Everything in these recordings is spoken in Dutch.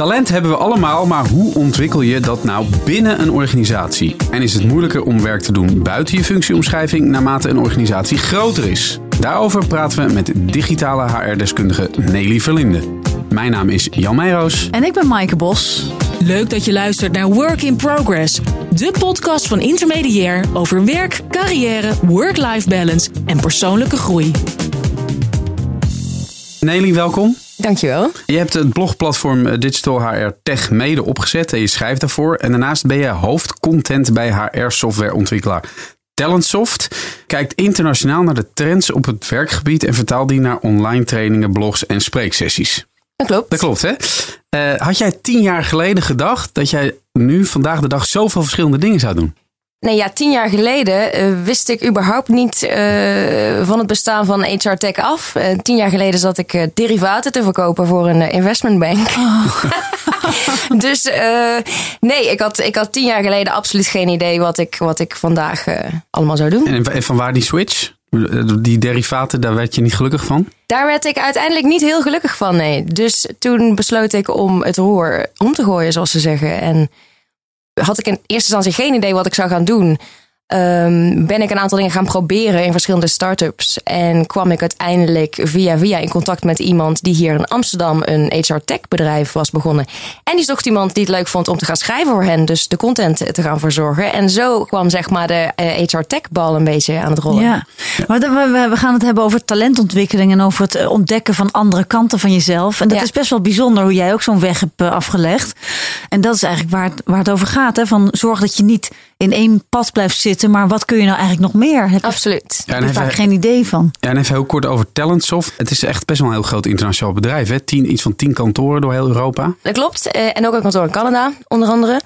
Talent hebben we allemaal, maar hoe ontwikkel je dat nou binnen een organisatie? En is het moeilijker om werk te doen buiten je functieomschrijving naarmate een organisatie groter is? Daarover praten we met digitale HR-deskundige Nelly Verlinde. Mijn naam is Jan Meijroos. En ik ben Maaike Bos. Leuk dat je luistert naar Work in Progress, de podcast van Intermediair over werk, carrière, work-life balance en persoonlijke groei. Nelly, welkom. Dankjewel. Je hebt het blogplatform Digital HR Tech mede opgezet en je schrijft daarvoor. En daarnaast ben je hoofdcontent bij HR-softwareontwikkelaar Talentsoft. Kijkt internationaal naar de trends op het werkgebied en vertaalt die naar online trainingen, blogs en spreeksessies. Dat klopt. Dat klopt, hè? Uh, had jij tien jaar geleden gedacht dat jij nu vandaag de dag zoveel verschillende dingen zou doen? Nee, ja, tien jaar geleden uh, wist ik überhaupt niet uh, van het bestaan van HR Tech af. Uh, tien jaar geleden zat ik derivaten te verkopen voor een investmentbank. Oh. dus nee, ik had, ik had tien jaar geleden absoluut geen idee wat ik, wat ik vandaag allemaal zou doen. En, en van waar die switch? Die derivaten, daar werd je niet gelukkig van? Daar werd ik uiteindelijk niet heel gelukkig van, nee. Dus toen besloot ik om het roer om te gooien, zoals ze zeggen. En had ik in eerste instantie geen idee wat ik zou gaan doen. Um, ben ik een aantal dingen gaan proberen in verschillende start-ups. En kwam ik uiteindelijk via via in contact met iemand die hier in Amsterdam een HR tech bedrijf was begonnen. En die zocht iemand die het leuk vond om te gaan schrijven voor hen. Dus de content te gaan verzorgen. En zo kwam zeg maar de HR eh, tech bal een beetje aan het rollen. Ja, maar we gaan het hebben over talentontwikkeling en over het eh, ontdekken van andere kanten van jezelf. En dat is best wel bijzonder hoe jij ook zo'n weg hebt eh, afgelegd. En dat is eigenlijk waar het, waar het over gaat. Hè? Van zorg dat je niet in één pad blijft zitten. Maar wat kun je nou eigenlijk nog meer? Heb Absoluut. Daar heb je vaak geen idee van. Ja, en even heel kort over Talentsoft. Het is echt best wel een heel groot internationaal bedrijf. Hè? Tien, iets van tien kantoren door heel Europa. Dat klopt. Eh, en ook een kantoor in Canada, onder andere.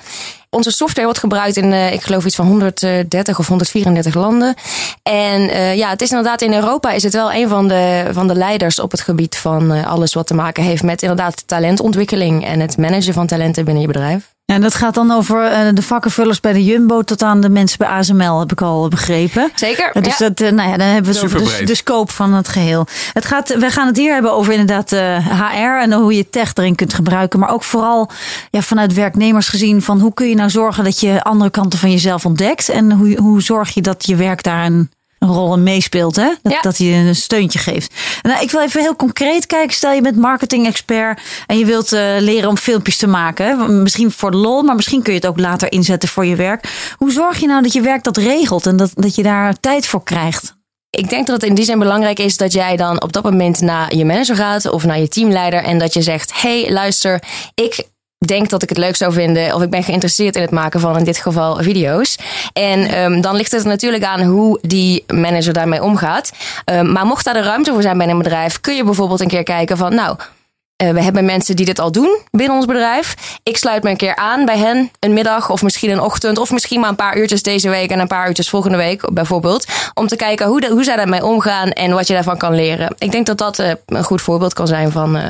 Onze software wordt gebruikt in, uh, ik geloof, iets van 130 of 134 landen. En uh, ja, het is inderdaad in Europa is het wel een van de, van de leiders op het gebied van uh, alles wat te maken heeft met inderdaad talentontwikkeling en het managen van talenten binnen je bedrijf. Ja, en dat gaat dan over uh, de vakkenvullers bij de Jumbo tot aan de mensen bij ASML, heb ik al begrepen. Zeker. Dus dat, uh, nou ja, dan hebben we het over de, de, scope van het geheel. Het gaat, we gaan het hier hebben over inderdaad HR en hoe je tech erin kunt gebruiken. Maar ook vooral ja, vanuit werknemers gezien van hoe kun je nou zorgen dat je andere kanten van jezelf ontdekt. En hoe, hoe zorg je dat je werk daar een een rol in meespeelt. Hè? Dat, ja. dat hij een steuntje geeft. Nou, ik wil even heel concreet kijken. Stel je bent marketing-expert en je wilt uh, leren om filmpjes te maken. Misschien voor lol, maar misschien kun je het ook later inzetten voor je werk. Hoe zorg je nou dat je werk dat regelt en dat, dat je daar tijd voor krijgt? Ik denk dat het in die zin belangrijk is dat jij dan op dat moment naar je manager gaat of naar je teamleider en dat je zegt: Hey, luister, ik denk dat ik het leuk zou vinden of ik ben geïnteresseerd in het maken van in dit geval video's. En um, dan ligt het natuurlijk aan hoe die manager daarmee omgaat. Um, maar mocht daar de ruimte voor zijn bij een bedrijf, kun je bijvoorbeeld een keer kijken van nou. Uh, we hebben mensen die dit al doen binnen ons bedrijf. Ik sluit me een keer aan bij hen, een middag of misschien een ochtend, of misschien maar een paar uurtjes deze week en een paar uurtjes volgende week, bijvoorbeeld. Om te kijken hoe, hoe zij daarmee omgaan en wat je daarvan kan leren. Ik denk dat dat uh, een goed voorbeeld kan zijn van uh,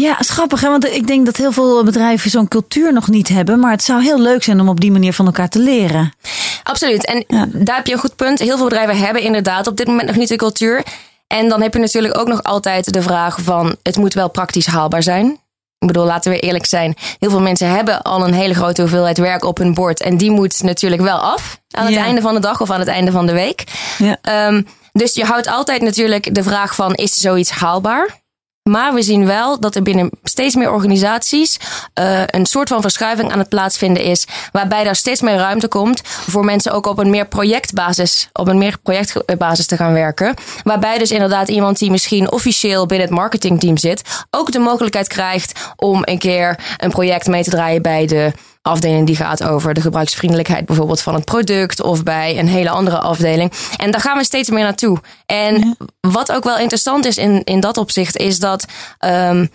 ja, schappig. Hè? Want ik denk dat heel veel bedrijven zo'n cultuur nog niet hebben. Maar het zou heel leuk zijn om op die manier van elkaar te leren. Absoluut. En ja. daar heb je een goed punt. Heel veel bedrijven hebben inderdaad op dit moment nog niet de cultuur. En dan heb je natuurlijk ook nog altijd de vraag van... het moet wel praktisch haalbaar zijn. Ik bedoel, laten we eerlijk zijn. Heel veel mensen hebben al een hele grote hoeveelheid werk op hun bord. En die moet natuurlijk wel af. Aan het ja. einde van de dag of aan het einde van de week. Ja. Um, dus je houdt altijd natuurlijk de vraag van... is zoiets haalbaar? Maar we zien wel dat er binnen steeds meer organisaties uh, een soort van verschuiving aan het plaatsvinden is. Waarbij er steeds meer ruimte komt voor mensen ook op een meer projectbasis, op een meer projectbasis te gaan werken. Waarbij dus inderdaad iemand die misschien officieel binnen het marketingteam zit, ook de mogelijkheid krijgt om een keer een project mee te draaien bij de afdeling die gaat over de gebruiksvriendelijkheid bijvoorbeeld van het product of bij een hele andere afdeling. En daar gaan we steeds meer naartoe. En wat ook wel interessant is in, in dat opzicht is dat. Um,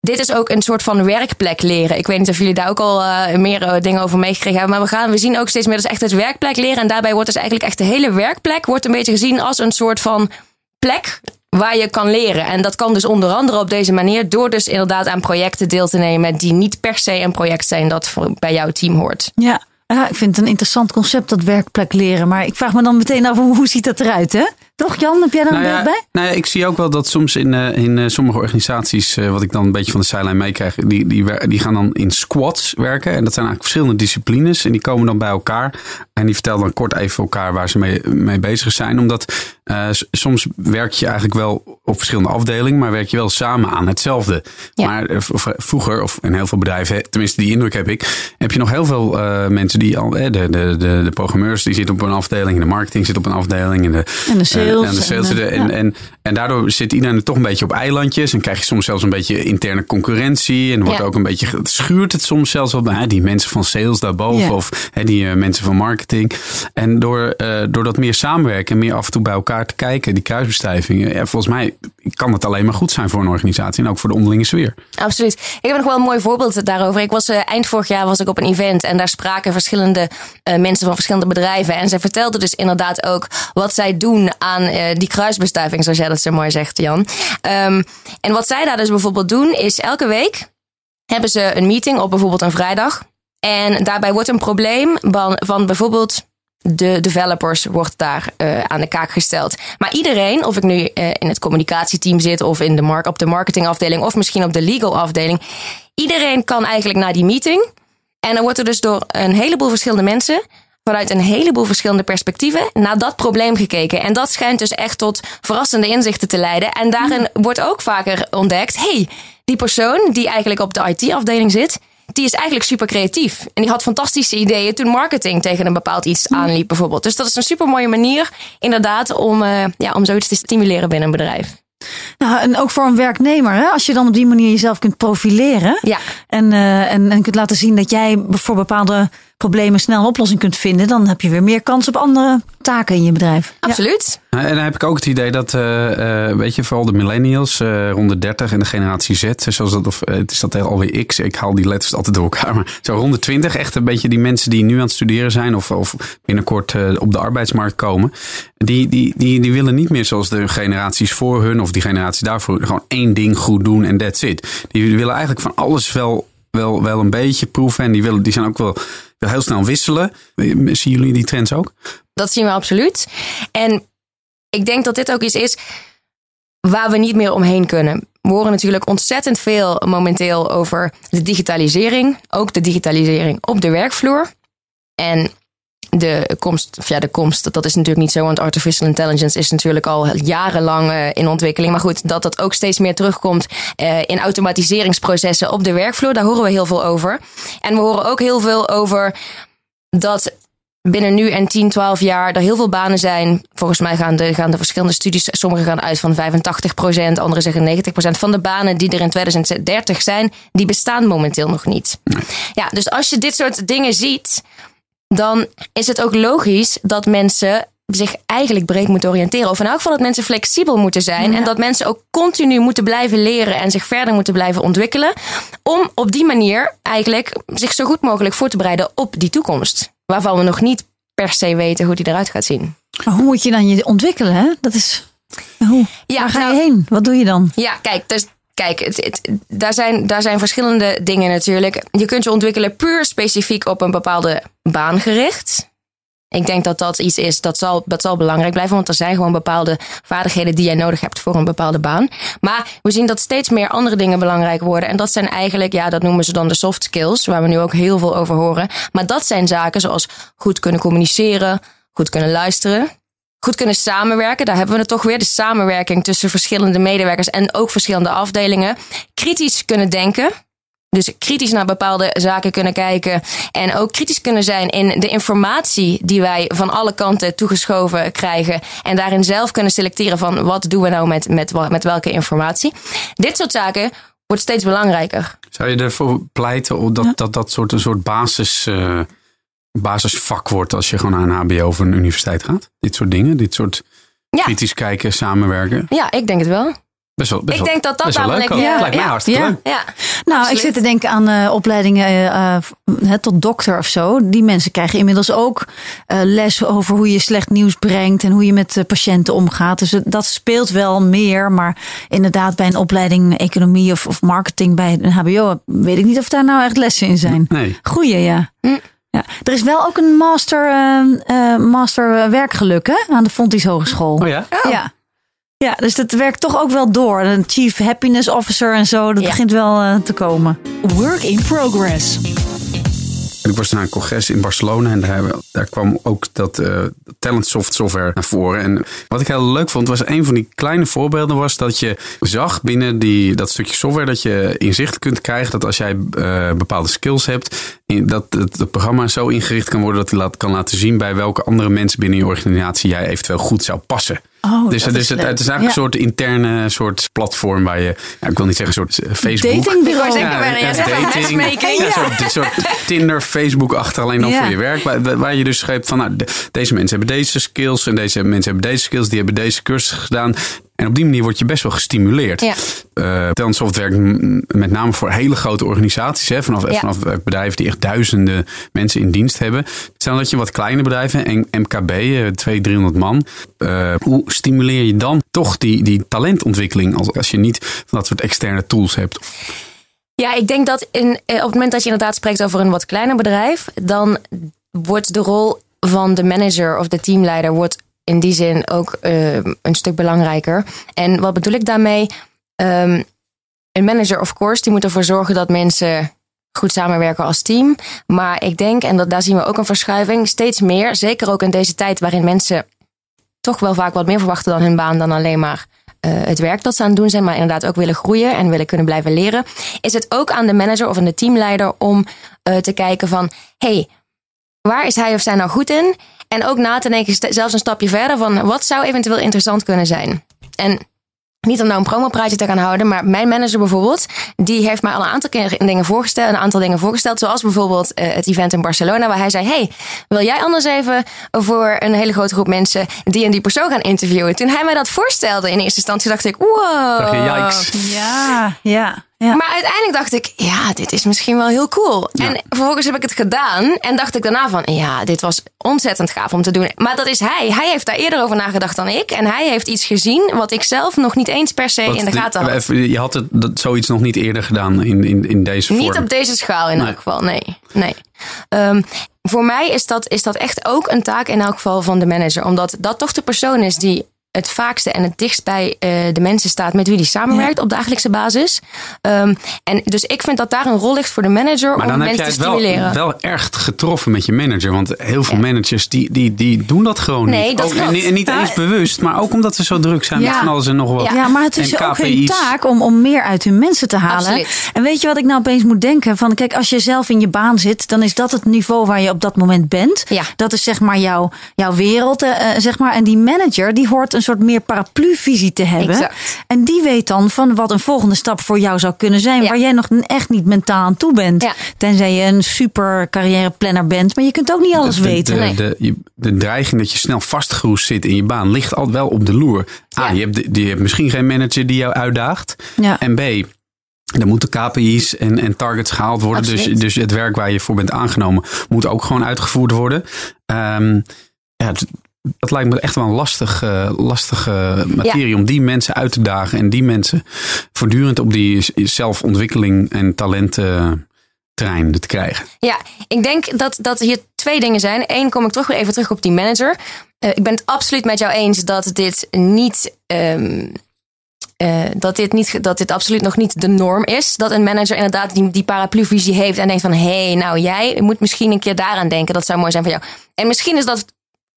dit is ook een soort van werkplek leren. Ik weet niet of jullie daar ook al uh, meer uh, dingen over meegekregen hebben. Maar we, gaan, we zien ook steeds meer dat is echt het werkplek leren. En daarbij wordt dus eigenlijk echt de hele werkplek wordt een beetje gezien als een soort van plek waar je kan leren. En dat kan dus onder andere op deze manier door dus inderdaad aan projecten deel te nemen die niet per se een project zijn dat bij jouw team hoort. Ja. Ja, ik vind het een interessant concept, dat werkplek leren. Maar ik vraag me dan meteen af, hoe ziet dat eruit? Hè? Toch Jan, heb jij daar nou een beeld bij? Nou ja, ik zie ook wel dat soms in, uh, in uh, sommige organisaties, uh, wat ik dan een beetje van de zijlijn meekrijg, die, die, die gaan dan in squads werken. En dat zijn eigenlijk verschillende disciplines. En die komen dan bij elkaar. En die vertellen dan kort even elkaar waar ze mee, mee bezig zijn. Omdat uh, soms werk je eigenlijk wel op verschillende afdelingen, maar werk je wel samen aan hetzelfde. Ja. Maar vroeger, of in heel veel bedrijven, tenminste die indruk heb ik, heb je nog heel veel uh, mensen die al, de, de, de, de programmeurs die zitten op een afdeling, de marketing zit op een afdeling, en de, en de sales. en, de sales en, en, en, en, daardoor zit iedereen toch een beetje op eilandjes en krijg je soms zelfs een beetje interne concurrentie. En wordt ja. ook een beetje, het schuurt het soms zelfs wel bij die mensen van sales daarboven ja. of die mensen van marketing. En door, door dat meer samenwerken en meer af en toe bij elkaar te kijken, die kruisbestuivingen. Ja, volgens mij kan het alleen maar goed zijn voor een organisatie en ook voor de onderlinge sfeer. Absoluut. Ik heb nog wel een mooi voorbeeld daarover. Ik was uh, eind vorig jaar was ik op een event en daar spraken verschillende mensen van verschillende bedrijven. En zij vertelden dus inderdaad ook wat zij doen aan uh, die kruisbestuiving, zoals jij dat zo mooi zegt, Jan. Um, en wat zij daar dus bijvoorbeeld doen, is elke week hebben ze een meeting op bijvoorbeeld een vrijdag. En daarbij wordt een probleem van, van bijvoorbeeld de developers wordt daar uh, aan de kaak gesteld. Maar iedereen, of ik nu uh, in het communicatieteam zit of in de mark op de marketingafdeling of misschien op de legal afdeling, iedereen kan eigenlijk naar die meeting. En dan wordt er dus door een heleboel verschillende mensen vanuit een heleboel verschillende perspectieven naar dat probleem gekeken. En dat schijnt dus echt tot verrassende inzichten te leiden. En daarin wordt ook vaker ontdekt: hey, die persoon die eigenlijk op de IT-afdeling zit, die is eigenlijk super creatief. En die had fantastische ideeën toen marketing tegen een bepaald iets aanliep, bijvoorbeeld. Dus dat is een super mooie manier, inderdaad, om, uh, ja, om zoiets te stimuleren binnen een bedrijf. Nou, en ook voor een werknemer, hè? als je dan op die manier jezelf kunt profileren. Ja. En, uh, en, en kunt laten zien dat jij voor bepaalde problemen snel een oplossing kunt vinden, dan heb je weer meer kans op andere taken in je bedrijf. Absoluut. Ja. En dan heb ik ook het idee dat, uh, uh, weet je, vooral de millennials uh, rond de 30 en de generatie Z, zoals dat, of het is dat alweer X, ik haal die letters altijd door elkaar, maar zo rond de 20, echt een beetje die mensen die nu aan het studeren zijn of, of binnenkort op de arbeidsmarkt komen, die, die, die, die willen niet meer zoals de generaties voor hun of die generatie daarvoor gewoon één ding goed doen en that's it. Die willen eigenlijk van alles wel wel, wel een beetje proeven. En die, willen, die zijn ook wel, heel snel wisselen. Zien jullie die trends ook? Dat zien we absoluut. En ik denk dat dit ook iets is waar we niet meer omheen kunnen. We horen natuurlijk ontzettend veel momenteel over de digitalisering. Ook de digitalisering op de werkvloer. En de komst, of ja, de komst, dat is natuurlijk niet zo, want artificial intelligence is natuurlijk al jarenlang uh, in ontwikkeling. Maar goed, dat dat ook steeds meer terugkomt uh, in automatiseringsprocessen op de werkvloer, daar horen we heel veel over. En we horen ook heel veel over dat binnen nu en 10, 12 jaar er heel veel banen zijn. Volgens mij gaan de, gaan de verschillende studies, sommige gaan uit van 85 procent, andere zeggen 90 procent van de banen die er in 2030 zijn, die bestaan momenteel nog niet. Ja, dus als je dit soort dingen ziet, dan is het ook logisch dat mensen zich eigenlijk breed moeten oriënteren. Of in elk geval dat mensen flexibel moeten zijn. En dat mensen ook continu moeten blijven leren en zich verder moeten blijven ontwikkelen. Om op die manier eigenlijk zich zo goed mogelijk voor te bereiden op die toekomst. Waarvan we nog niet per se weten hoe die eruit gaat zien. Maar hoe moet je dan je ontwikkelen? Hè? Dat is. Hoe? Ja, Waar ga je nou, heen? Wat doe je dan? Ja, kijk, dus Kijk, het, het, daar, zijn, daar zijn verschillende dingen natuurlijk. Je kunt je ontwikkelen puur specifiek op een bepaalde baan gericht. Ik denk dat dat iets is dat zal, dat zal belangrijk blijven, want er zijn gewoon bepaalde vaardigheden die jij nodig hebt voor een bepaalde baan. Maar we zien dat steeds meer andere dingen belangrijk worden. En dat zijn eigenlijk, ja, dat noemen ze dan de soft skills, waar we nu ook heel veel over horen. Maar dat zijn zaken zoals goed kunnen communiceren, goed kunnen luisteren, goed kunnen samenwerken. Daar hebben we het toch weer. De samenwerking tussen verschillende medewerkers en ook verschillende afdelingen. Kritisch kunnen denken. Dus kritisch naar bepaalde zaken kunnen kijken. En ook kritisch kunnen zijn in de informatie die wij van alle kanten toegeschoven krijgen. En daarin zelf kunnen selecteren van wat doen we nou met, met, met welke informatie. Dit soort zaken wordt steeds belangrijker. Zou je ervoor pleiten dat dat, dat soort, een soort basis. Uh basisvak wordt als je gewoon naar een HBO of een universiteit gaat? Dit soort dingen, dit soort kritisch kijken, samenwerken. Ja, ik denk het wel. Best wel, best ik denk dat dat best wel leuk ja, lijkt mij hartstikke ja, leuk. Ja, nou, absoluut. ik zit te denken aan uh, opleidingen uh, tot dokter of zo. Die mensen krijgen inmiddels ook uh, les over hoe je slecht nieuws brengt en hoe je met patiënten omgaat. Dus dat speelt wel meer. Maar inderdaad, bij een opleiding economie of, of marketing bij een HBO weet ik niet of daar nou echt lessen in zijn. Nee. Goeie, ja. Hm. Ja. Er is wel ook een master, uh, master werkgeluk hè? aan de Fontys Hogeschool. Oh ja? Oh. Ja. Ja, dus dat werkt toch ook wel door. Een chief happiness officer en zo, dat begint wel te komen. Work in progress. Ik was naar een congres in Barcelona en daar, daar kwam ook dat uh, Talentsoft software naar voren. En wat ik heel leuk vond, was een van die kleine voorbeelden was dat je zag binnen die, dat stukje software dat je inzicht kunt krijgen dat als jij uh, bepaalde skills hebt, dat het, het, programma zo ingericht kan worden dat hij laat, kan laten zien bij welke andere mensen binnen je organisatie jij eventueel goed zou passen. Oh, dus het, is, het, het is eigenlijk een soort interne soort platform waar je, ja, ik wil niet zeggen een soort eh, Facebook. Datingbureau. Ja, ja, ja, dating. Ja, soort, soort Tinder, Facebook achter alleen dan voor je werk. Waar, waar je dus schrijft van nou, deze mensen hebben deze skills en deze mensen hebben deze skills. Die hebben deze cursus gedaan. En op die manier word je best wel gestimuleerd. Ja. Uh, Talentsoft werkt met name voor hele grote organisaties. Hè, vanaf, vanaf bedrijven die echt duizenden mensen in dienst hebben. Stel dat je wat kleine bedrijven, MKB, 200, 300 man. Uh, hoe stimuleer je dan toch die, die talentontwikkeling als, als je niet van dat soort externe tools hebt? Ja, ik denk dat in, op het moment dat je inderdaad spreekt over een wat kleiner bedrijf, dan wordt de rol van de manager of de teamleider wordt in die zin ook uh, een stuk belangrijker. En wat bedoel ik daarmee? Um, een manager, of course, die moet ervoor zorgen dat mensen goed samenwerken als team. Maar ik denk, en dat, daar zien we ook een verschuiving, steeds meer, zeker ook in deze tijd waarin mensen toch wel vaak wat meer verwachten dan hun baan dan alleen maar uh, het werk dat ze aan het doen zijn, maar inderdaad ook willen groeien en willen kunnen blijven leren, is het ook aan de manager of aan de teamleider om uh, te kijken van, hey, waar is hij of zij nou goed in? En ook na te denken, zelfs een stapje verder, van wat zou eventueel interessant kunnen zijn. En niet om nou een promopraatje te gaan houden, maar mijn manager bijvoorbeeld, die heeft mij al een aantal keer dingen voorgesteld, een aantal dingen voorgesteld, zoals bijvoorbeeld uh, het event in Barcelona, waar hij zei: Hey, wil jij anders even voor een hele grote groep mensen die en die persoon gaan interviewen? Toen hij mij dat voorstelde in eerste instantie, dacht ik: Wow. Dacht Ja, ja. Maar uiteindelijk dacht ik, ja, dit is misschien wel heel cool. En vervolgens heb ik het gedaan en dacht ik daarna van, ja, dit was ontzettend gaaf om te doen. Maar dat is hij. Hij heeft daar eerder over nagedacht dan ik. En hij heeft iets gezien wat ik zelf nog niet eens per se in de gaten had. Je had het, dat, zoiets nog niet eerder gedaan in, in, in deze vorm? Niet op deze schaal in elk geval, nee. nee. Um, voor mij is dat, is dat echt ook een taak in elk geval van de manager. Omdat dat toch de persoon is die het vaakste en het dichtst bij uh, de mensen staat met wie die samenwerkt op dagelijkse basis. Um, en dus ik vind dat daar een rol ligt voor de manager maar om mensen te stimuleren. Wel, wel erg getroffen met je manager. Want heel veel managers die, die, die doen dat gewoon nee, niet. Dat ook, en, en, niet eens bewust, maar ook omdat ze zo druk zijn ja. met van alles en nog wat. Ja, maar het is ook hun taak om, om meer uit hun mensen te halen. Absoluut. En weet je wat ik nou opeens moet denken? Van kijk, als je zelf in je baan zit, dan is dat het niveau waar je op dat moment bent. Ja. Dat is zeg maar jouw, jouw wereld. Uh, zeg maar. En die manager die hoort een soort meer paraplu visie te hebben. Exact. En die weet dan van wat een volgende stap voor jou zou kunnen zijn. Ja. Waar jij nog echt niet mentaal aan toe bent. Ja. Tenzij je een super carrièreplanner bent. Maar je kunt ook niet alles de, weten. De, de, de, de, dreiging dat je snel vastgeroest zit in je baan ligt altijd wel op de loer. A, je, hebt, je hebt misschien geen manager die jou uitdaagt. Ja. En B, er moeten KPI's en, en targets gehaald worden. Dus, dus het werk waar je voor bent aangenomen moet ook gewoon uitgevoerd worden. Um, ja, dat lijkt me echt wel een lastige, lastige materie ja. om die mensen uit te dagen en die mensen voortdurend op die zelfontwikkeling en talenten trein te krijgen. Ja, ik denk dat, dat hier twee dingen zijn. Eén, kom ik toch weer even terug op die manager. Uh, ik ben het absoluut met jou eens dat dit niet. Um, uh, dat, dit niet, dat dit absoluut nog niet de norm is. Dat een manager inderdaad die, die paraplu-visie heeft en denkt van... hé, hey, nou jij moet misschien een keer daaraan denken. Dat zou mooi zijn voor jou. En misschien is dat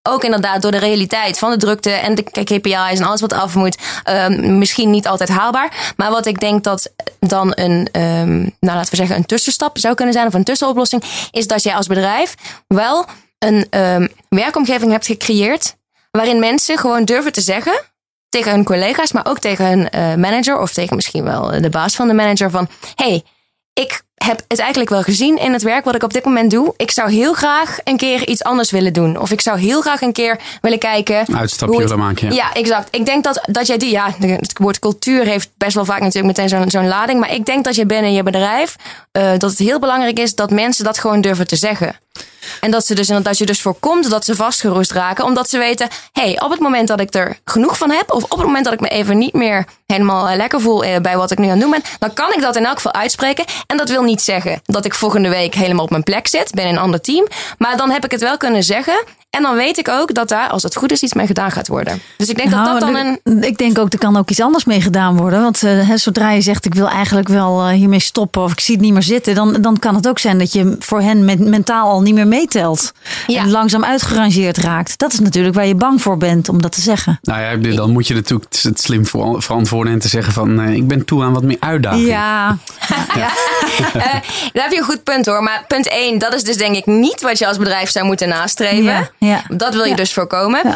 ook inderdaad door de realiteit van de drukte en de KPI's en alles wat af moet, um, misschien niet altijd haalbaar. Maar wat ik denk dat dan een, um, nou laten we zeggen, een tussenstap zou kunnen zijn of een tussenoplossing, is dat jij als bedrijf wel een um, werkomgeving hebt gecreëerd waarin mensen gewoon durven te zeggen tegen hun collega's, maar ook tegen hun uh, manager of tegen misschien wel de baas van de manager van, hey, ik heb het eigenlijk wel gezien in het werk wat ik op dit moment doe. Ik zou heel graag een keer iets anders willen doen. Of ik zou heel graag een keer willen kijken. Uitstapje willen maken. Ja. ja, exact. Ik denk dat, dat jij die, ja, het woord cultuur heeft best wel vaak natuurlijk meteen zo'n zo'n lading. Maar ik denk dat je binnen je bedrijf, uh, dat het heel belangrijk is dat mensen dat gewoon durven te zeggen. En dat, ze dus, dat je dus voorkomt dat ze vastgeroest raken. Omdat ze weten, hey, op het moment dat ik er genoeg van heb. Of op het moment dat ik me even niet meer helemaal eh, lekker voel eh, bij wat ik nu aan het doen ben. Dan kan ik dat in elk geval uitspreken. En dat wil niet zeggen dat ik volgende week helemaal op mijn plek zit. Ben in een ander team. Maar dan heb ik het wel kunnen zeggen. En dan weet ik ook dat daar, als het goed is, iets mee gedaan gaat worden. Dus ik denk dat nou, dat dan een. Ik denk ook, er kan ook iets anders mee gedaan worden. Want uh, zodra je zegt, ik wil eigenlijk wel hiermee stoppen. of ik zie het niet meer zitten. dan, dan kan het ook zijn dat je voor hen mentaal al niet meer meetelt. Ja. En langzaam uitgerangeerd raakt. Dat is natuurlijk waar je bang voor bent om dat te zeggen. Nou ja, dan moet je natuurlijk het slim verantwoorden en te zeggen van uh, ik ben toe aan wat meer uitdaging. Ja. ja. uh, daar heb je een goed punt hoor. Maar punt 1, dat is dus denk ik niet wat je als bedrijf zou moeten nastreven. Ja. Dat wil je dus voorkomen.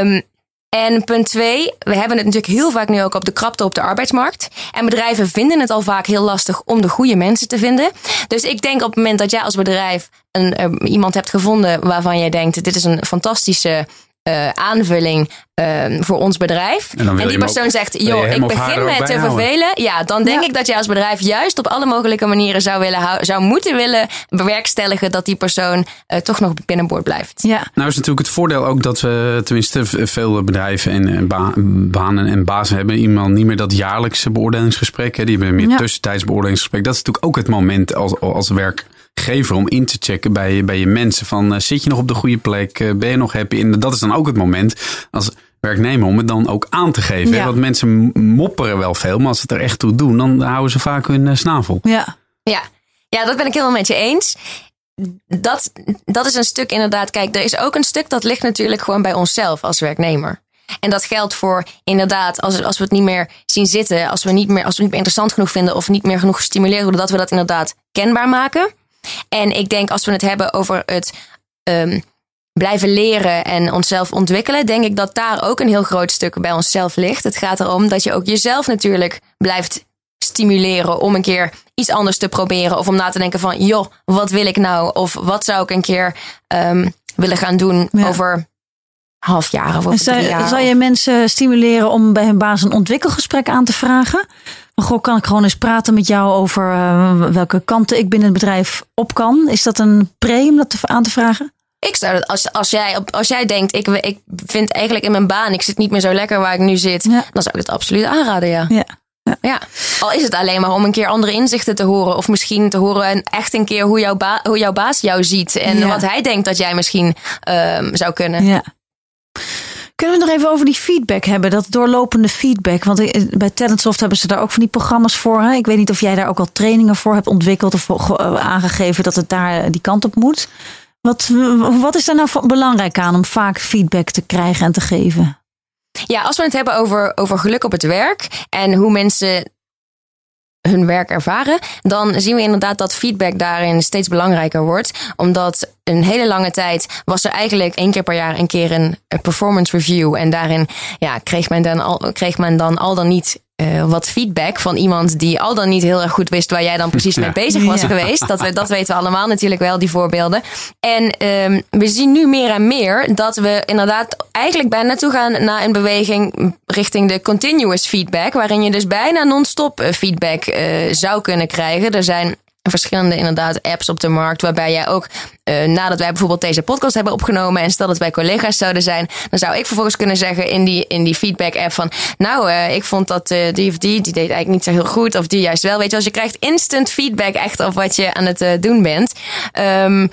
Um, en punt twee, we hebben het natuurlijk heel vaak nu ook op de krapte op de arbeidsmarkt. En bedrijven vinden het al vaak heel lastig om de goede mensen te vinden. Dus ik denk op het moment dat jij als bedrijf een, uh, iemand hebt gevonden waarvan jij denkt: dit is een fantastische uh, aanvulling uh, voor ons bedrijf. En, en die persoon zegt: joh, ik begin met te vervelen. Ja, dan denk ik dat je als bedrijf juist op alle mogelijke manieren zou, willen zou moeten willen bewerkstelligen dat die persoon uh, toch nog binnenboord blijft. Ja. Nou is natuurlijk het voordeel ook dat we tenminste veel bedrijven en ba banen en bazen hebben. Iemand niet meer dat jaarlijkse beoordelingsgesprek. Hè. Die hebben meer ja. tussentijds beoordelingsgesprek. Dat is natuurlijk ook het moment als, als werk gever om in te checken bij, bij je mensen. Van uh, zit je nog op de goede plek? Uh, ben je nog happy? En dat is dan ook het moment als werknemer om het dan ook aan te geven. Ja. Want mensen mopperen wel veel, maar als ze het er echt toe doen, dan houden ze vaak hun uh, snavel. Ja. ja. Ja, dat ben ik helemaal met je eens. Dat, dat is een stuk inderdaad. Kijk, er is ook een stuk dat ligt natuurlijk gewoon bij onszelf als werknemer. En dat geldt voor inderdaad, als, als we het niet meer zien zitten, als we, niet meer, als we het niet meer interessant genoeg vinden of niet meer genoeg gestimuleerd worden, dat we dat inderdaad kenbaar maken. En ik denk als we het hebben over het um, blijven leren en onszelf ontwikkelen, denk ik dat daar ook een heel groot stuk bij onszelf ligt. Het gaat erom dat je ook jezelf natuurlijk blijft stimuleren om een keer iets anders te proberen. Of om na te denken van, joh, wat wil ik nou? Of wat zou ik een keer um, willen gaan doen over half jaar of over zou, drie jaar. Zou je mensen stimuleren om bij hun baas een ontwikkelgesprek aan te vragen? Maar goh, kan ik gewoon eens praten met jou over uh, welke kanten ik binnen het bedrijf op kan? Is dat een pre om dat te, aan te vragen? Ik zou dat, als, als, jij, als jij denkt, ik, ik vind eigenlijk in mijn baan, ik zit niet meer zo lekker waar ik nu zit, ja. dan zou ik het absoluut aanraden, ja. ja. Ja. ja. al is het alleen maar om een keer andere inzichten te horen. Of misschien te horen en echt een keer hoe jouw, ba hoe jouw baas jou ziet. En wat hij denkt dat jij misschien um, zou kunnen. Ja. Kunnen we nog even over die feedback hebben, dat doorlopende feedback? Want eh, bij Talentsoft hebben ze daar ook van die programma's voor. Hè? Ik weet niet of jij daar ook al trainingen voor hebt ontwikkeld of eh, aangegeven dat het daar eh, die kant op moet. Wat, wat is daar nou belangrijk aan om vaak feedback te krijgen en te geven? Ja, als we het hebben over, over geluk op het werk en hoe mensen hun werk ervaren, dan zien we inderdaad dat feedback daarin steeds belangrijker wordt. Omdat een hele lange tijd was er eigenlijk één keer per jaar een keer een, performance review. En daarin ja, kreeg, men dan al, kreeg men dan al dan niet uh, wat feedback van iemand die al dan niet heel erg goed wist waar jij dan precies mee bezig was geweest. Dat, we, dat weten we allemaal natuurlijk wel, die voorbeelden. En um, we zien nu meer en meer dat we inderdaad eigenlijk bijna toe gaan naar een beweging richting de continuous feedback. Waarin je dus bijna non-stop eh, feedback uh, zou kunnen krijgen. Er zijn verschillende inderdaad apps op de markt. Waarbij jij ook, uh, nadat wij bijvoorbeeld deze podcast hebben opgenomen. En stel dat wij collega's zouden zijn. Dan zou ik vervolgens kunnen zeggen in die, in die feedback app van. Nou, uh, ik vond dat uh, die of die, die deed eigenlijk niet zo heel goed. Of die juist wel. Weet je, als je krijgt instant feedback echt op wat je aan het doen bent. Um,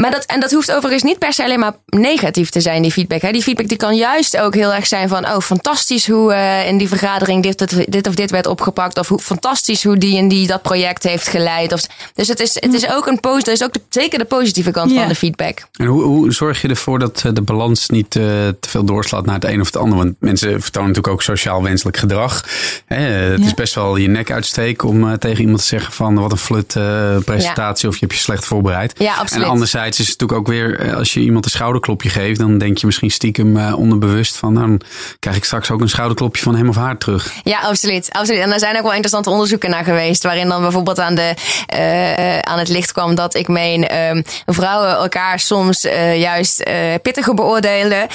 maar dat, en dat hoeft overigens niet per se alleen maar negatief te zijn, die feedback. Hè. Die feedback die kan juist ook heel erg zijn van... oh, fantastisch hoe uh, in die vergadering dit, dit, of dit werd opgepakt... of hoe fantastisch hoe die en die dat project heeft geleid. Of, dus het is, het is ook, een post, is ook de, zeker de positieve kant van de feedback. En hoe, hoe zorg je ervoor dat eh, de balans niet uh, te veel doorslaat naar het een of het ander? Want mensen vertonen natuurlijk ook sociaal wenselijk gedrag. Hè, het is best wel je nek uitsteken om tegen iemand te zeggen van... wat een flut presentatie of je hebt je slecht voorbereid. Ja, absoluut. En anderzijds is het natuurlijk ook weer, eh, als je iemand een schouderklopje geeft, dan denk je misschien stiekem uh, onderbewust van, nou, dan krijg ik straks ook een schouderklopje van hem of haar terug. Ja, absoluut. absoluut. En er zijn ook wel interessante onderzoeken naar geweest, waarin dan bijvoorbeeld aan, de, uh, aan het licht kwam dat ik meen, uh, vrouwen elkaar soms juist pittiger beoordelen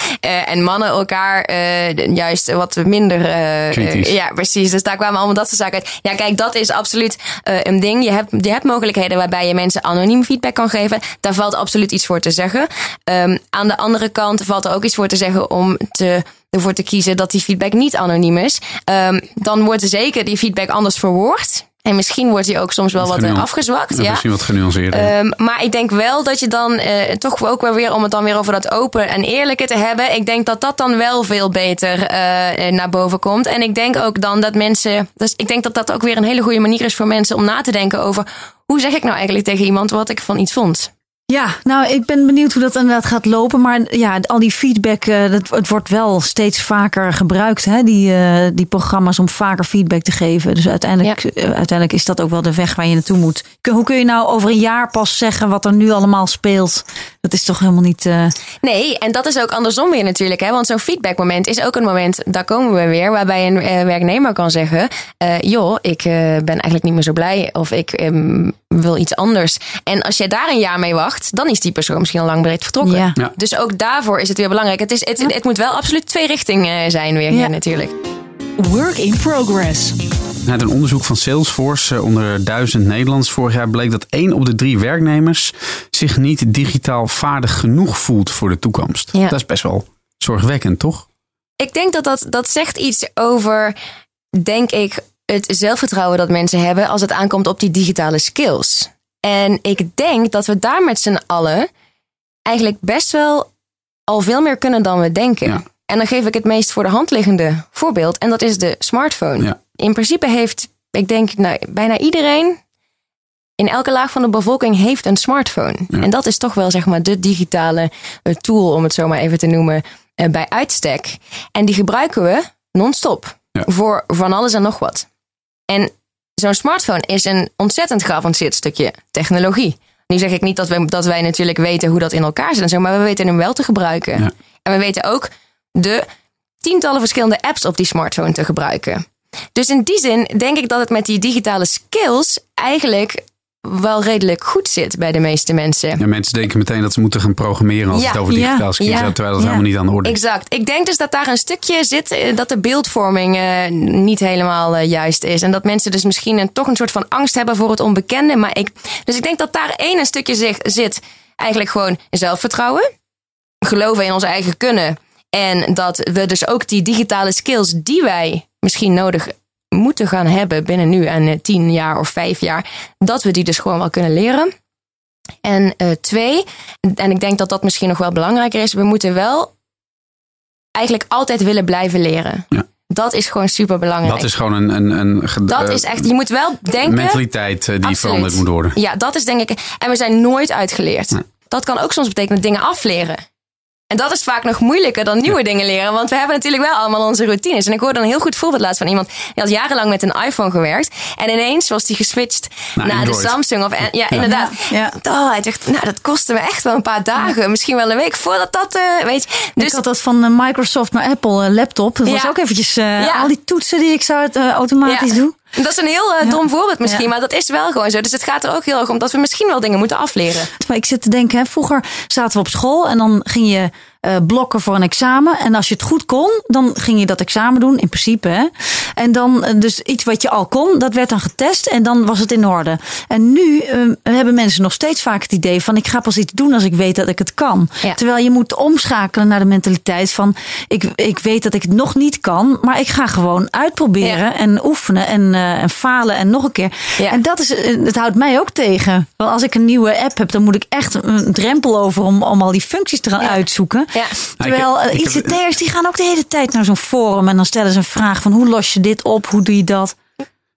en mannen elkaar juist wat minder. ja, precies. Dus daar kwamen allemaal dat soort zaken uit. Ja, kijk, dat is absoluut een ding. Je hebt, je hebt mogelijkheden waarbij je mensen anoniem feedback kan geven. Daar valt absoluut iets voor te zeggen. Um, aan de andere kant valt er ook iets voor te zeggen om te, ervoor te kiezen dat die feedback niet anoniem is. Um, dan wordt zeker die feedback anders verwoord. En misschien wordt hij ook soms wel wat, wat afgezwakt. Ja, Misschien wat genuanceerder. Um, maar ik denk wel dat je dan uh, toch ook wel weer, om het dan weer over dat open en eerlijke te hebben. Ik denk dat dat dan wel veel beter uh, naar boven komt. En ik denk ook dan dat mensen. Dus ik denk dat dat ook weer een hele goede manier is voor mensen om na te denken over hoe zeg ik nou eigenlijk tegen iemand wat ik van iets vond. Ja, nou, ik ben benieuwd hoe dat inderdaad gaat lopen. Maar ja, al die feedback, uh, dat, het wordt wel steeds vaker gebruikt, hè, die, uh, die programma's, om vaker feedback te geven. Dus uiteindelijk, ja. uh, uiteindelijk is dat ook wel de weg waar je naartoe moet. Hoe kun je nou over een jaar pas zeggen wat er nu allemaal speelt? Dat is toch helemaal niet. Nee, en dat is ook andersom weer natuurlijk. Hè? Want zo'n feedbackmoment is ook een moment, daar komen we weer, waarbij een werknemer kan zeggen: joh, ik ben eigenlijk niet meer zo blij. Of ik um, wil iets anders. En als jij daar een jaar mee wacht, dan is die persoon misschien al lang breed vertrokken. Ja. Ja. Dus ook daarvoor is het weer belangrijk. Het, is, het, ja. het moet wel absoluut twee richtingen zijn weer hier natuurlijk. Work in progress. Uit een onderzoek van Salesforce onder duizend Nederlands vorig jaar bleek dat één op de drie werknemers zich niet digitaal vaardig genoeg voelt voor de toekomst. Dat is best wel zorgwekkend, toch? Ik denk dat dat, dat zegt iets over, denk ik, het zelfvertrouwen dat mensen hebben als het aankomt op die digitale skills. En ik denk dat we daar met z'n allen eigenlijk best wel al veel meer kunnen dan we denken. Ja. En dan geef ik het meest voor de hand liggende voorbeeld. En dat is de smartphone. Ja. In principe heeft, ik denk, nou, bijna iedereen in elke laag van de bevolking heeft een smartphone. Ja. En dat is toch wel zeg maar de digitale eh, tool, om het zo maar even te noemen, eh, bij uitstek. En die gebruiken we non-stop. Voor van alles en nog wat. En zo'n smartphone is een ontzettend geavanceerd stukje technologie. Nu zeg ik niet dat wij, dat wij natuurlijk weten hoe dat in elkaar zit en zo, maar we weten hem wel te gebruiken. Ja. En we weten ook de tientallen verschillende apps op die smartphone te gebruiken. Dus in die zin denk ik dat het met die digitale skills eigenlijk wel redelijk goed zit bij de meeste mensen. Ja, mensen denken meteen dat ze moeten gaan programmeren als ja. het over digitaal skills ja. terwijl dat helemaal niet aan de orde is. Exact. Ik denk dus dat daar een stukje zit eh, dat de beeldvorming uh, niet helemaal uh, juist is. En dat mensen dus misschien een, toch een soort van angst hebben voor het onbekende. Maar ik, dus ik denk dat daar één een stukje zich, zit eigenlijk gewoon zelfvertrouwen. Geloven in ons eigen kunnen. En dat we dus ook die digitale skills die wij misschien nodig moeten gaan hebben binnen nu en uh, tien jaar of vijf jaar, dat we die dus gewoon wel kunnen leren. En uh, twee, en ik denk dat dat misschien nog wel belangrijker is, we moeten wel eigenlijk altijd willen blijven leren. Ja. Dat is gewoon super belangrijk. Dat is gewoon een. een, een dat is echt, je moet wel denken. Mentaliteit die absoluut. veranderd moet worden. Ja, dat is denk ik. En we zijn nooit uitgeleerd. Nee. Dat kan ook soms betekenen dingen afleren. En dat is vaak nog moeilijker dan nieuwe dingen leren. Want we hebben natuurlijk wel allemaal onze routines. En ik hoorde een heel goed voorbeeld laatst van iemand. Die had jarenlang met een iPhone gewerkt. En ineens was die geswitcht naar, naar de Samsung. Of, ja, inderdaad. Ja. Oh, hij dacht, nou, dat kostte me echt wel een paar dagen. Misschien wel een week voordat dat, uh, weet je. Dus, ik had dat van uh, Microsoft naar Apple uh, laptop. Dat was ook eventjes al die toetsen die ik zou het automatisch doen. Dat is een heel uh, dom voorbeeld misschien, ja. maar dat is wel gewoon zo. Dus het gaat er ook heel erg om dat we misschien wel dingen moeten afleren. Maar ik zit te denken, hè, vroeger zaten we op school en dan ging je uh, blokken voor een examen. En als je het goed kon, dan ging je dat examen doen, in principe. Hè? En dan, uh, dus iets wat je al kon, dat werd dan getest en dan was het in orde. En nu uh, hebben mensen nog steeds vaak het idee van: ik ga pas iets doen als ik weet dat ik het kan. Ja. Terwijl je moet omschakelen naar de mentaliteit van: ik, ik weet dat ik het nog niet kan, maar ik ga gewoon uitproberen ja. en oefenen en, en falen en nog een keer. Ja. En dat is, het houdt mij ook tegen. Want als ik een nieuwe app heb, dan moet ik echt een drempel over om, om al die functies te gaan uitzoeken. Ja. Terwijl uh, ICT'ers die gaan ook de hele tijd naar zo'n forum en dan stellen ze een vraag van hoe los je dit op, hoe doe je dat?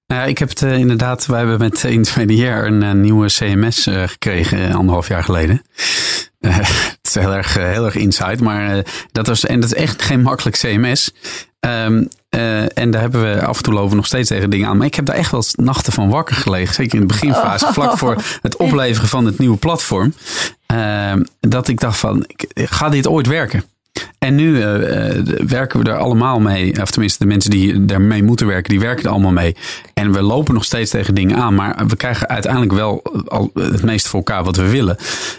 Nou ja, ik heb het uh, inderdaad, wij hebben met Intermediair een uh, nieuwe CMS uh, gekregen anderhalf jaar geleden. het heel erg, heel erg insight, maar dat was, en dat is echt geen makkelijk CMS. Um, uh, en daar hebben we af en toe lopen nog steeds tegen dingen aan. Maar ik heb daar echt wel nachten van wakker gelegen. Zeker in de beginfase, vlak voor het opleveren van het nieuwe platform. Uh, dat ik dacht van, gaat dit ooit werken? En nu werken we er allemaal mee. Of tenminste, de mensen die daarmee moeten werken, die werken er allemaal mee. En we lopen nog steeds tegen dingen aan. Maar we krijgen uiteindelijk wel al het meest voor elkaar wat we willen.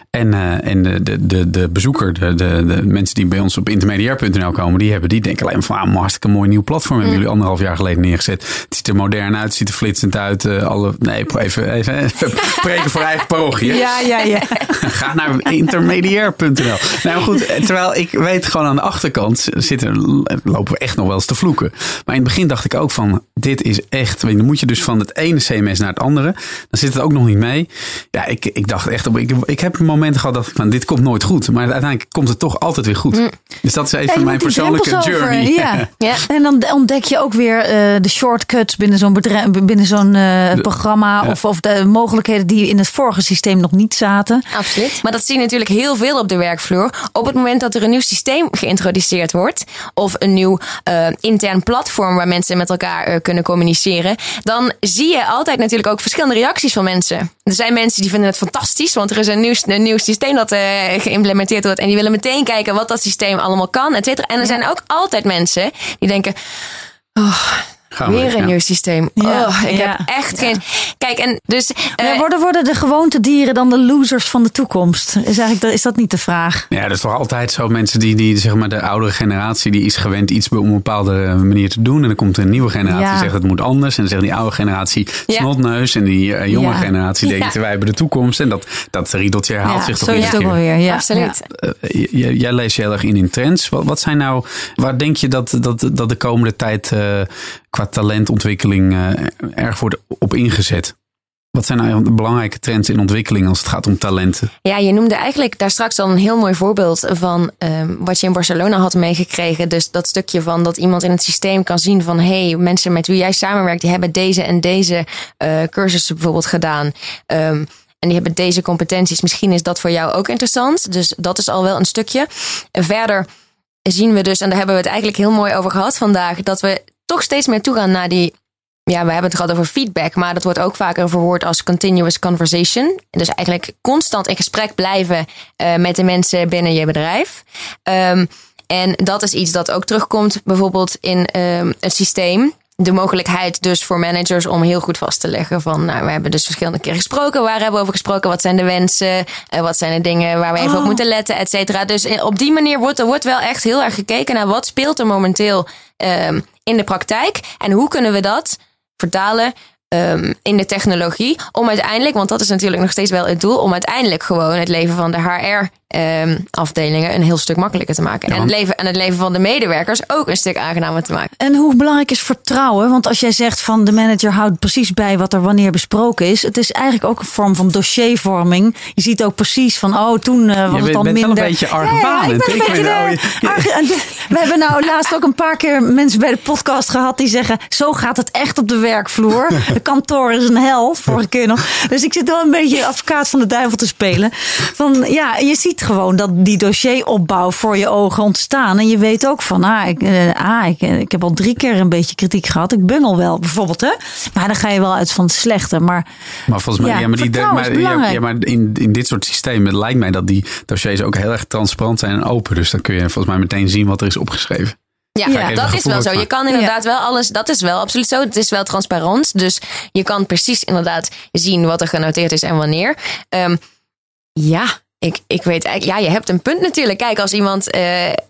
En, uh, en de, de, de bezoeker, de, de, de mensen die bij ons op intermediair.nl komen, die, hebben, die denken alleen van, ah, hartstikke mooi nieuw platform hebben jullie anderhalf jaar geleden neergezet. Het ziet er modern uit, het ziet er flitsend uit. Uh, alle, nee, even, even, preken voor eigen parochie. Ja, ja, ja. Ga naar intermediair.nl. Nou goed, terwijl ik weet gewoon aan de achterkant zitten, lopen we echt nog wel eens te vloeken. Maar in het begin dacht ik ook van, dit is echt, dan moet je dus van het ene CMS naar het andere. Dan zit het ook nog niet mee. Ja, ik, ik dacht echt, ik, ik heb een moment momenten gehad dat ik van dit komt nooit goed. Maar uiteindelijk komt het toch altijd weer goed. Mm. Dus dat is even mijn persoonlijke journey. ja. ja. En dan ontdek je ook weer uh, de shortcuts binnen zo'n bedrijf, binnen zo'n uh, programma. Of, of de mogelijkheden die in het vorige systeem nog niet zaten. Absoluut. Maar dat zie je natuurlijk heel veel op de werkvloer. Op het moment dat er een nieuw systeem geïntroduceerd wordt. Of een nieuw uh, intern platform waar mensen met elkaar kunnen communiceren. Dan zie je altijd natuurlijk ook verschillende reacties van mensen. Er zijn mensen die vinden het fantastisch. Want er is een nieuw, een nieuw systeem dat uh, geïmplementeerd wordt. En die willen meteen kijken wat dat systeem allemaal kan, et cetera. En er zijn ook altijd mensen die denken... Oh, Weer een nieuw systeem. Oh, ik heb echt geen. Kijk, en dus. Uh, worden, worden de gewoontedieren dan de losers van de toekomst? Is, eigenlijk, is dat niet de vraag? Ja, dat is toch altijd zo. Mensen die, die zeg maar, de oudere generatie, die is gewend iets op een bepaalde manier te doen. En dan komt een nieuwe generatie die zegt het moet anders. En dan zegt die oude generatie snotneus. En die uh, jonge generatie denkt wij hebben de toekomst. En dat, dat riedeltje herhaalt zich toch zo is het ook wel weer. Ja, absoluut. Uh, jij leest heel erg in in trends. Wat, wat zijn nou, waar denk je dat, dat, dat de komende tijd qua talentontwikkeling uh, erg wordt op ingezet? Wat zijn nou de belangrijke trends in ontwikkeling als het gaat om talenten? Ja, je noemde eigenlijk daar straks al een heel mooi voorbeeld van um, wat je in Barcelona had meegekregen. Dus dat stukje van dat iemand in het systeem kan zien van hé, hey, mensen met wie jij samenwerkt, die hebben deze en deze uh, cursussen bijvoorbeeld gedaan. Um, en die hebben deze competenties. Misschien is dat voor jou ook interessant. Dus dat is al wel een stukje. En verder zien we dus, en daar hebben we het eigenlijk heel mooi over gehad vandaag, dat we toch steeds meer toegaan naar die. Ja, we hebben het gehad over feedback, maar dat wordt ook vaker verwoord als continuous conversation. Dus eigenlijk constant in gesprek blijven uh, met de mensen binnen je bedrijf. Um, en dat is iets dat ook terugkomt bijvoorbeeld in um, het systeem de mogelijkheid dus voor managers om heel goed vast te leggen van, nou, we hebben dus verschillende keer gesproken. Waar hebben we over gesproken? Wat zijn de wensen? Uh, wat zijn de dingen waar we even op oh. moeten letten, et cetera. Dus op die manier wordt er wordt wel echt heel erg gekeken naar wat speelt er momenteel um, in de praktijk en hoe kunnen we dat vertalen um, in de technologie. Om uiteindelijk, want dat is natuurlijk nog steeds wel het doel, om uiteindelijk gewoon het leven van de HR um, afdelingen een heel stuk makkelijker te maken. En, het leven, en het leven van de medewerkers ook een stuk aangenamer te maken. En hoe belangrijk is vertrouwen? Want als jij zegt van de manager houdt precies bij wat er wanneer besproken is. Het is eigenlijk ook een vorm van dossiervorming. Je ziet ook precies van, oh, toen uh, was het al minder. Wel een beetje argwanend. Ja, We hebben nou laatst ook een paar keer mensen bij de podcast gehad die zeggen, zo gaat het echt op de werkvloer. De kantoor is een hel, vorige keer nog. Dus ik zit wel een beetje advocaat van de duivel te spelen. Van ja, je ziet gewoon dat die dossieropbouw voor je ogen ontstaan. En je weet ook van, ah, ik, uh, ah, ik, ik heb al drie keer een beetje kritiek gehad. Ik bungel wel, bijvoorbeeld. Hè? Maar dan ga je wel uit van het slechte. Maar, maar volgens mij, ja, maar, die, maar, ja, ja, maar in, in dit soort systemen lijkt mij dat die dossiers ook heel erg transparant zijn en open. Dus dan kun je volgens mij meteen zien wat er is opgeschreven. Ja, ja dat is wel zo. Je kan inderdaad wel alles, dat is wel absoluut zo. Het is wel transparant. Dus je kan precies inderdaad zien wat er genoteerd is en wanneer. Um, ja, ik, ik weet eigenlijk, ja, je hebt een punt natuurlijk. Kijk, als iemand, uh,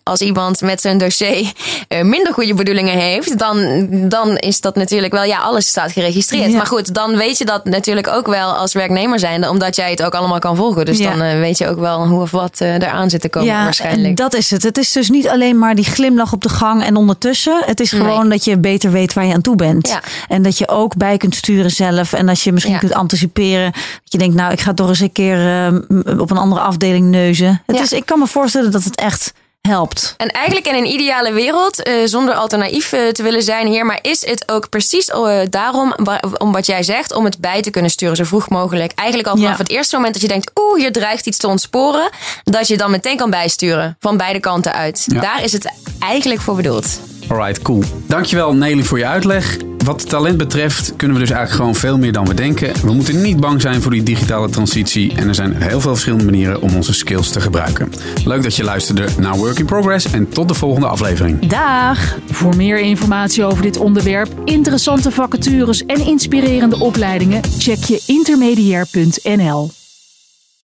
als iemand met zijn dossier uh, minder goede bedoelingen heeft, dan, dan is dat natuurlijk wel, ja, alles staat geregistreerd. Maar goed, dan weet je dat natuurlijk ook wel als werknemer zijn, omdat jij het ook allemaal kan volgen. Dus dan uh, weet je ook wel hoe of wat eraan zit te komen ja, waarschijnlijk. Dat is het. Het is dus niet alleen maar die glimlach op de gang en ondertussen. Het is gewoon dat je beter weet waar je aan toe bent. En dat je ook bij kunt sturen zelf. En dat je misschien kunt anticiperen. Dat je denkt, nou, ik ga toch eens een keer op een andere afdeling neuzen. Het is, ik kan me voorstellen dat het echt helpt. En eigenlijk in een ideale wereld, uh, zonder alternatief uh, te willen zijn hier, maar is het ook precies uh, daarom, om wat jij zegt, om het bij te kunnen sturen zo vroeg mogelijk. Eigenlijk al vanaf het eerste moment dat je denkt, oeh, hier dreigt iets te ontsporen, dat je dan meteen kan bijsturen, van beide kanten uit. Daar is het eigenlijk voor bedoeld. Alright, cool. Dankjewel Nelly voor je uitleg. wat talent betreft kunnen we dus eigenlijk gewoon veel meer dan we denken. We moeten niet bang zijn voor die digitale transitie. En er zijn heel veel verschillende manieren om onze skills te gebruiken. Leuk dat je luisterde naar Work in Progress en tot de volgende aflevering. Dag! Voor meer informatie over dit onderwerp, interessante vacatures en inspirerende opleidingen, check je intermediair.nl.